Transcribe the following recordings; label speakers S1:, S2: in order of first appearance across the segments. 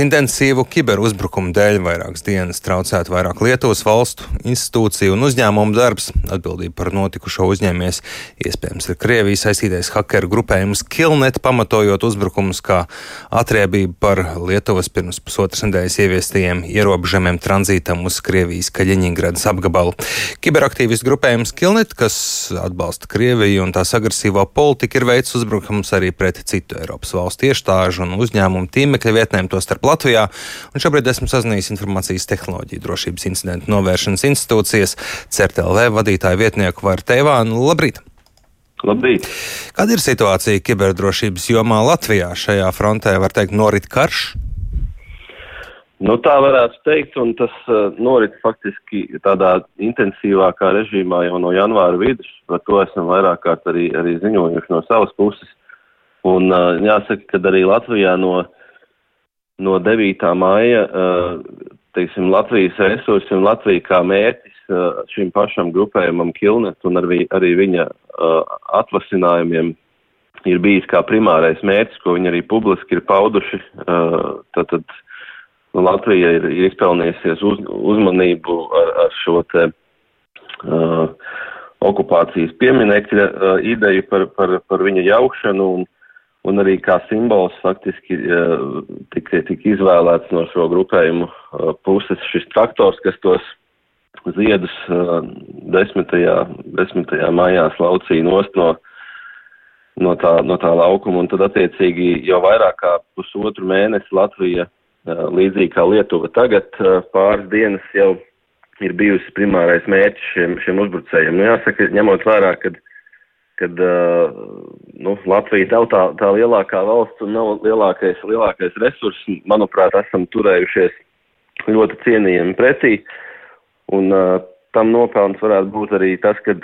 S1: Intensīvu kiberuzbrukumu dēļ vairākas dienas traucētu vairāk Lietuvas valstu, institūciju un uzņēmumu darbs. Atbildība par notikušo uzņēmies iespējams ir Krievijas saistītais hakeru grupējums Kilnet, pamatojot uzbrukumus kā atriebību par Lietuvas pirms pusotras nedēļas ieviestajiem ierobežojumiem tranzītam uz Krievijas Kaļiņingradas apgabalu. Kiberaktīvistu grupējums Kilnet, kas atbalsta Krieviju un tās agresīvo politiku, ir veids uzbrukums arī pret citu Eiropas valstu iestāžu un uzņēmumu tīmekļa vietnēm, to starp Latvijā. Un šobrīd esmu sazinājies informācijas tehnoloģiju drošības incidentu novēršanas institūcijas CERTLV vadītāju vietnieku Varu Teivānu. Labrīt!
S2: Labrīt!
S1: Kāda ir situācija kiberdrošības jomā Latvijā? Šajā frontē var teikt norit karš?
S2: Nu, tā varētu teikt, un tas uh, norit faktiski tādā intensīvākā režīmā jau no janvāra vidus. Par to esam vairāk kārt arī, arī ziņojuši no savas puses. Un uh, jāsaka, ka arī Latvijā no no 9. māja, teiksim, Latvijas resursi un Latvija kā mērķis šim pašam grupējumam Kilnet un arī, arī viņa atvasinājumiem ir bijis kā primārais mērķis, ko viņi arī publiski ir pauduši. Tātad Latvija ir, ir izpelnījusies uz, uzmanību ar, ar šo te uh, okupācijas pieminekļa uh, ideju par, par, par viņa jaukšanu un un arī kā simbols faktiski tika, tika izvēlēts no šo grupējumu puses šis traktors, kas tos ziedus desmitajā, desmitajā mājās laucīja nost no, no, tā, no tā laukuma, un tad attiecīgi jau vairāk kā pusotru mēnesi Latvija, līdzīgi kā Lietuva tagad, pāris dienas jau ir bijusi primārais mērķis šiem, šiem uzbrucējiem. Nu, jāsaka, ņemot vērā, kad kad uh, nu, Latvija nav tā, tā lielākā valsts un nav lielākais, lielākais resurss. Manuprāt, esam turējušies ļoti cienījami pretī. Un uh, tam nopelns varētu būt arī tas, ka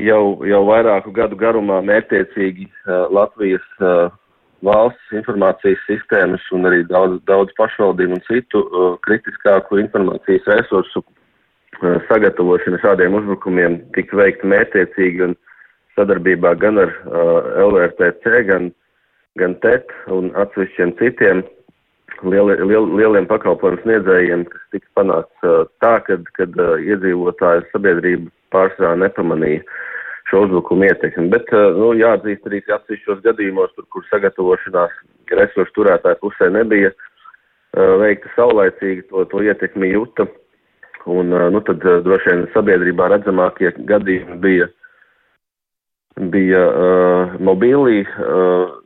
S2: jau, jau vairāku gadu garumā mērtiecīgi uh, Latvijas uh, valsts informācijas sistēmas un arī daudz, daudz pašvaldību un citu uh, kritiskāku informācijas resursu uh, sagatavošana šādiem uzbrukumiem tika veikta mērtiecīgi un sadarbībā gan ar uh, LVRTC, gan, gan TET un atsevišķiem citiem lieli, liel, lieliem pakalpojumu sniedzējiem, kas tika panākts uh, tā, kad, kad uh, iedzīvotāju sabiedrība pārsvarā nepamanīja šo uzbrukumu ietekmi. Bet, uh, nu, jāatzīst arī, ka atsevišķos gadījumos, tur, kur sagatavošanās resursu turētāju pusē nebija uh, veikta saulaicīgi, to, to ietekmi jūta. Un, uh, nu, tad uh, droši vien sabiedrībā redzamākie gadījumi bija bija uh, mobīlī uh,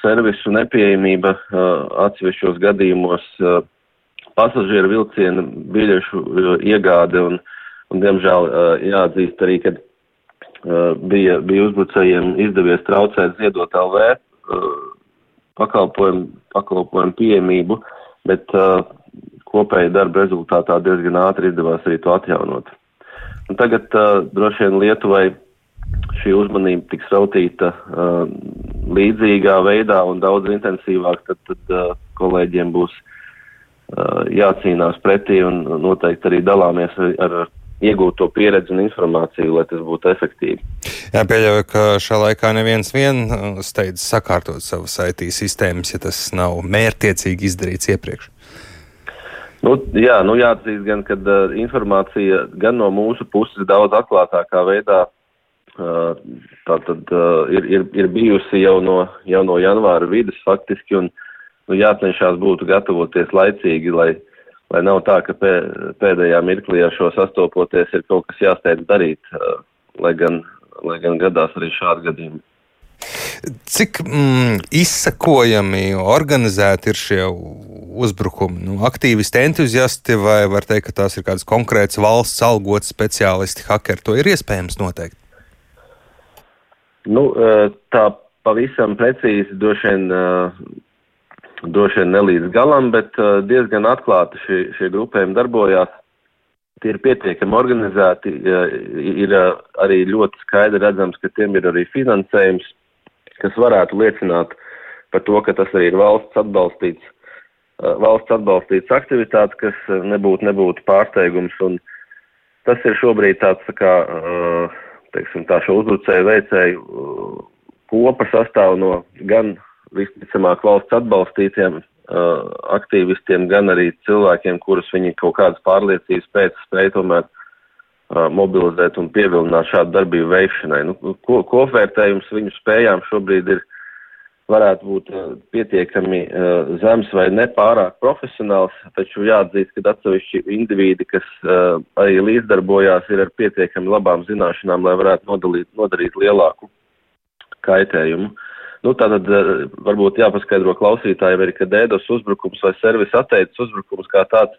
S2: servisu nepieejamība uh, atsevišķos gadījumos, uh, pasažieru vilciena biļešu uh, iegāde un, un diemžēl, uh, jāatzīst arī, ka uh, bija, bija uzbrucējiem izdevies traucēt ziedot LV uh, pakalpojumu, pakalpojumu pieejamību, bet uh, kopēja darba rezultātā diezgan ātri izdevās arī to atjaunot. Un tagad uh, droši vien Lietuvai šī uzmanība tiks veltīta uh, līdzīgā veidā un daudz intensīvāk, tad, tad uh, kolēģiem būs uh, jācīnās pretī un noteikti arī dalāmies ar, ar iegūto pieredzi un informāciju, lai tas būtu efektīvi.
S1: Jā, pieļauju, ka šā laikā neviens vien uh, steidz sakārtot savas IT sistēmas, ja tas nav mērtiecīgi izdarīts iepriekš.
S2: Nu, jā, nu jāatzīst gan, ka uh, informācija gan no mūsu puses daudz atklātākā veidā tā tad ir, ir, ir bijusi jau no, jau no janvāra vidas faktiski, un nu, jācenšas būtu gatavoties laicīgi, lai, lai nav tā, ka pē, pēdējā mirklī ar šo sastopoties ir kaut kas jāsteidz darīt, lai gan, lai gan gadās arī šādi gadījumi.
S1: Cik mm, izsakojami, organizēti ir šie uzbrukumi? Nu, aktīvisti, entuziasti vai var teikt, ka tās ir kādas konkrētas valsts algotas speciālisti, hakeri? To ir iespējams noteikt.
S2: Nu, tā pavisam precīzi droši vien, droši vien nelīdz galam, bet diezgan atklāti šie, šie grupējumi darbojās. Tie ir pietiekami organizēti, ir arī ļoti skaidri redzams, ka tiem ir arī finansējums, kas varētu liecināt par to, ka tas arī ir valsts atbalstīts, valsts atbalstīts aktivitātes, kas nebūtu, nebūtu pārsteigums. Un tas ir šobrīd tāds tā kā uh, teiksim, tā šo uzbrucēju veicēju uh, kopa sastāv no gan visticamāk valsts atbalstītiem uh, aktīvistiem, gan arī cilvēkiem, kurus viņi kaut kādas pārliecības pēc spēja tomēr uh, mobilizēt un pievilināt šādu darbību veikšanai. Nu, ko, kopvērtējums viņu spējām šobrīd ir varētu būt uh, pietiekami uh, zems vai nepārāk profesionāls, taču jāatzīst, ka atsevišķi indivīdi, kas uh, arī līdzdarbojās, ir ar pietiekami labām zināšanām, lai varētu nodalīt, nodarīt lielāku kaitējumu. Nu, tātad varbūt jāpaskaidro klausītājiem arī, ka dēdos uzbrukums vai servisa atteicis uzbrukums kā tāds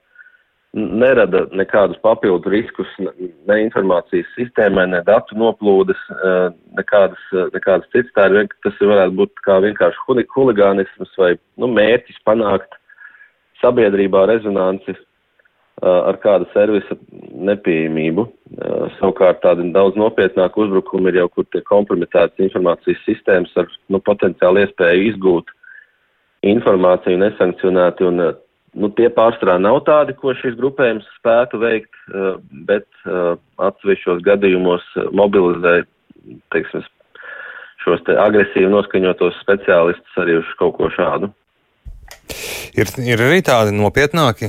S2: nerada nekādus papildu riskus ne informācijas sistēmai, ne datu noplūdes, eh, nekādas, eh, nekādas citas. Tā ir, tas varētu būt kā vienkārši huligānisms vai nu, mērķis panākt sabiedrībā rezonanci eh, ar kāda servisa nepieejamību. Savukārt tādi daudz nopietnāki uzbrukumi ir jau, kur tiek kompromitētas informācijas sistēmas ar nu, potenciāli iespēju izgūt informāciju nesankcionēti un Nu, tie pārstrā nav tādi, ko šis grupējums spētu veikt, eh, bet eh, atsevišķos gadījumos mobilizē, teiksim, šos te agresīvi noskaņotos speciālistus arī uz kaut ko šādu.
S1: Ir, ir arī tādi nopietnāki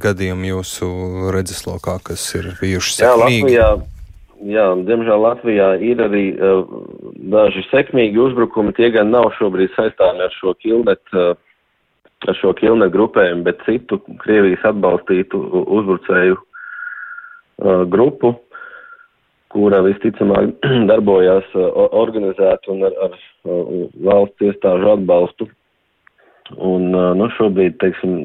S1: gadījumi jūsu redzeslokā, kas ir bijuši sekmīgi?
S2: Jā, Latvijā, jā, diemžēl Latvijā ir arī uh, daži sekmīgi uzbrukumi, tie gan nav šobrīd saistāmi ar šo kilnetu uh, ar šo Kilne grupējumu, bet citu Krievijas atbalstītu uzbrucēju uh, grupu, kura visticamāk darbojās uh, organizēti un ar, ar uh, valsts iestāžu atbalstu. Un, uh, nu, šobrīd, teiksim,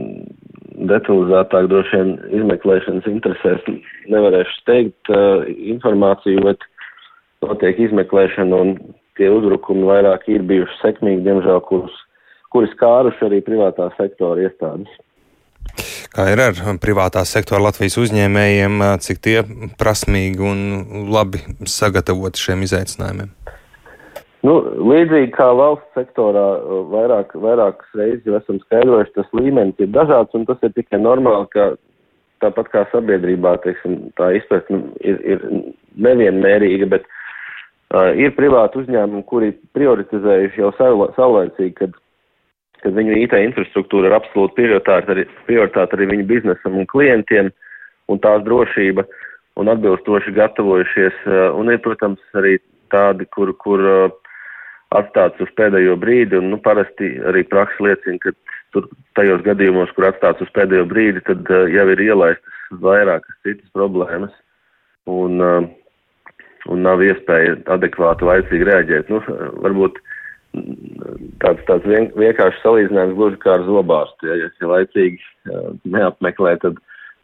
S2: detalizētāk droši vien izmeklēšanas interesēs nevarēšu steigt uh, informāciju, bet notiek izmeklēšana un tie uzbrukumi vairāk ir bijuši sekmīgi, diemžēl, kurus kuri skāruši arī privātā sektora iestādes.
S1: Kā ir ar privātā sektora Latvijas uzņēmējiem, cik tie prasmīgi un labi sagatavoti šiem izaicinājumiem?
S2: Nu, līdzīgi kā valsts sektorā vairāk, vairākas reizes jau esam skaidrojuši, tas līmenis ir dažāds un tas ir tikai normāli, ka tāpat kā sabiedrībā, teiksim, tā izpratne ir, ir nevienmērīga, bet uh, ir privāti uzņēmumi, kuri prioritizējuši jau saulēcīgi, kad kad viņu IT infrastruktūra ir absolūti prioritāte arī, prioritāte arī viņu biznesam un klientiem un tās drošība un atbilstoši gatavojušies. Uh, un ir, protams, arī tādi, kur, kur uh, atstāts uz pēdējo brīdi, un nu, parasti arī praksa liecina, ka tur tajos gadījumos, kur atstāts uz pēdējo brīdi, tad uh, jau ir ielaistas vairākas citas problēmas. Un, un nav iespēja adekvāti laicīgi reaģēt. Nu, varbūt uh, tāds, tāds vien, vienkāršs salīdzinājums gluži kā ar zobārstu. Ja, ja esi laicīgi neapmeklē, tad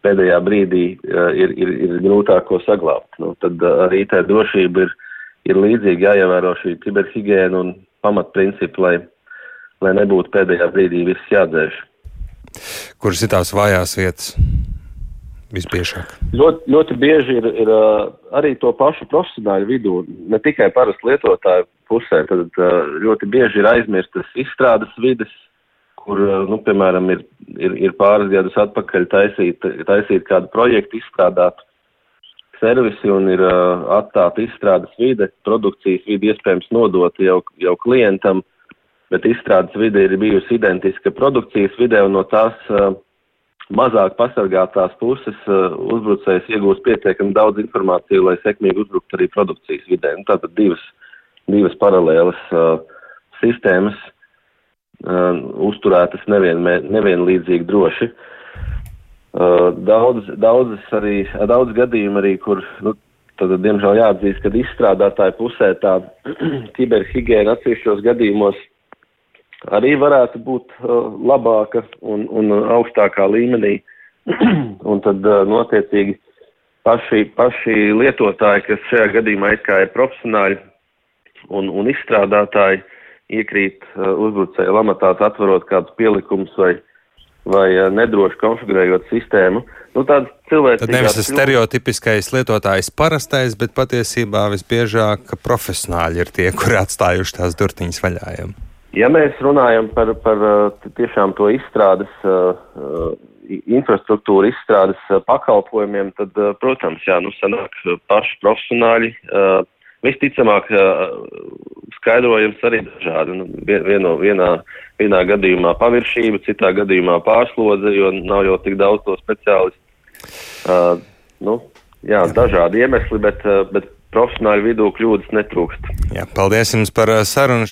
S2: pēdējā brīdī ir, ir, ir grūtāk ko saglābt. Nu, tad arī tā drošība ir, ir līdzīgi jāievēro šī kiberhigiēna un pamatprincipi, lai, lai nebūtu pēdējā brīdī viss jādzēš.
S1: Kuras ir tās vājās vietas? visbiežāk?
S2: Ļoti, ļoti bieži ir, ir arī to pašu profesionāļu vidū, ne tikai parastu lietotāju pusē. Tad ļoti bieži ir aizmirstas izstrādes vides, kur, nu, piemēram, ir, ir, ir pāris gadus atpakaļ taisīt, taisīt kādu projektu, izstrādāt servisi un ir uh, atstāta izstrādes vide, produkcijas vide iespējams nodota jau, jau klientam, bet izstrādes vide ir bijusi identiska produkcijas vide un no tās uh, mazāk pasargātās puses uh, uzbrucējs iegūst pietiekami daudz informāciju, lai sekmīgi uzbruktu arī produkcijas vidē. Nu, tātad divas, divas paralēlas uh, sistēmas uh, uzturētas nevien, nevienlīdzīgi droši. Uh, daudz, daudzas arī, daudz gadījumu arī, kur, nu, tad, diemžēl jāatzīst, ka izstrādātāja pusē tā kiberhigiēna atsevišķos gadījumos arī varētu būt uh, labāka un, un augstākā līmenī. un tad uh, notiecīgi paši, paši lietotāji, kas šajā gadījumā it kā ir profesionāļi un, un izstrādātāji, iekrīt uh, uzbrucēju lamatās atverot kādus pielikumus vai, vai uh, nedroši konfigurējot sistēmu. Nu, Tad
S1: nevis tas stereotipiskais lietotājs parastais, bet patiesībā visbiežāk profesionāļi ir tie, kuri atstājuši tās durtiņas vaļājām.
S2: Ja mēs runājam par, par tiešām to izstrādes, infrastruktūra izstrādes pakalpojumiem, tad, protams, jā, nu sanāk paši profesionāļi, visticamāk skaidrojums arī dažādi. Nu, vieno, vienā, vienā gadījumā paviršība, citā gadījumā pārslodze, jo nav jau tik daudz to speciālistu. Uh, nu, jā, dažādi iemesli, bet, bet profesionāļu vidū kļūdas netrūkst.
S1: Jā, paldies jums par sarunu.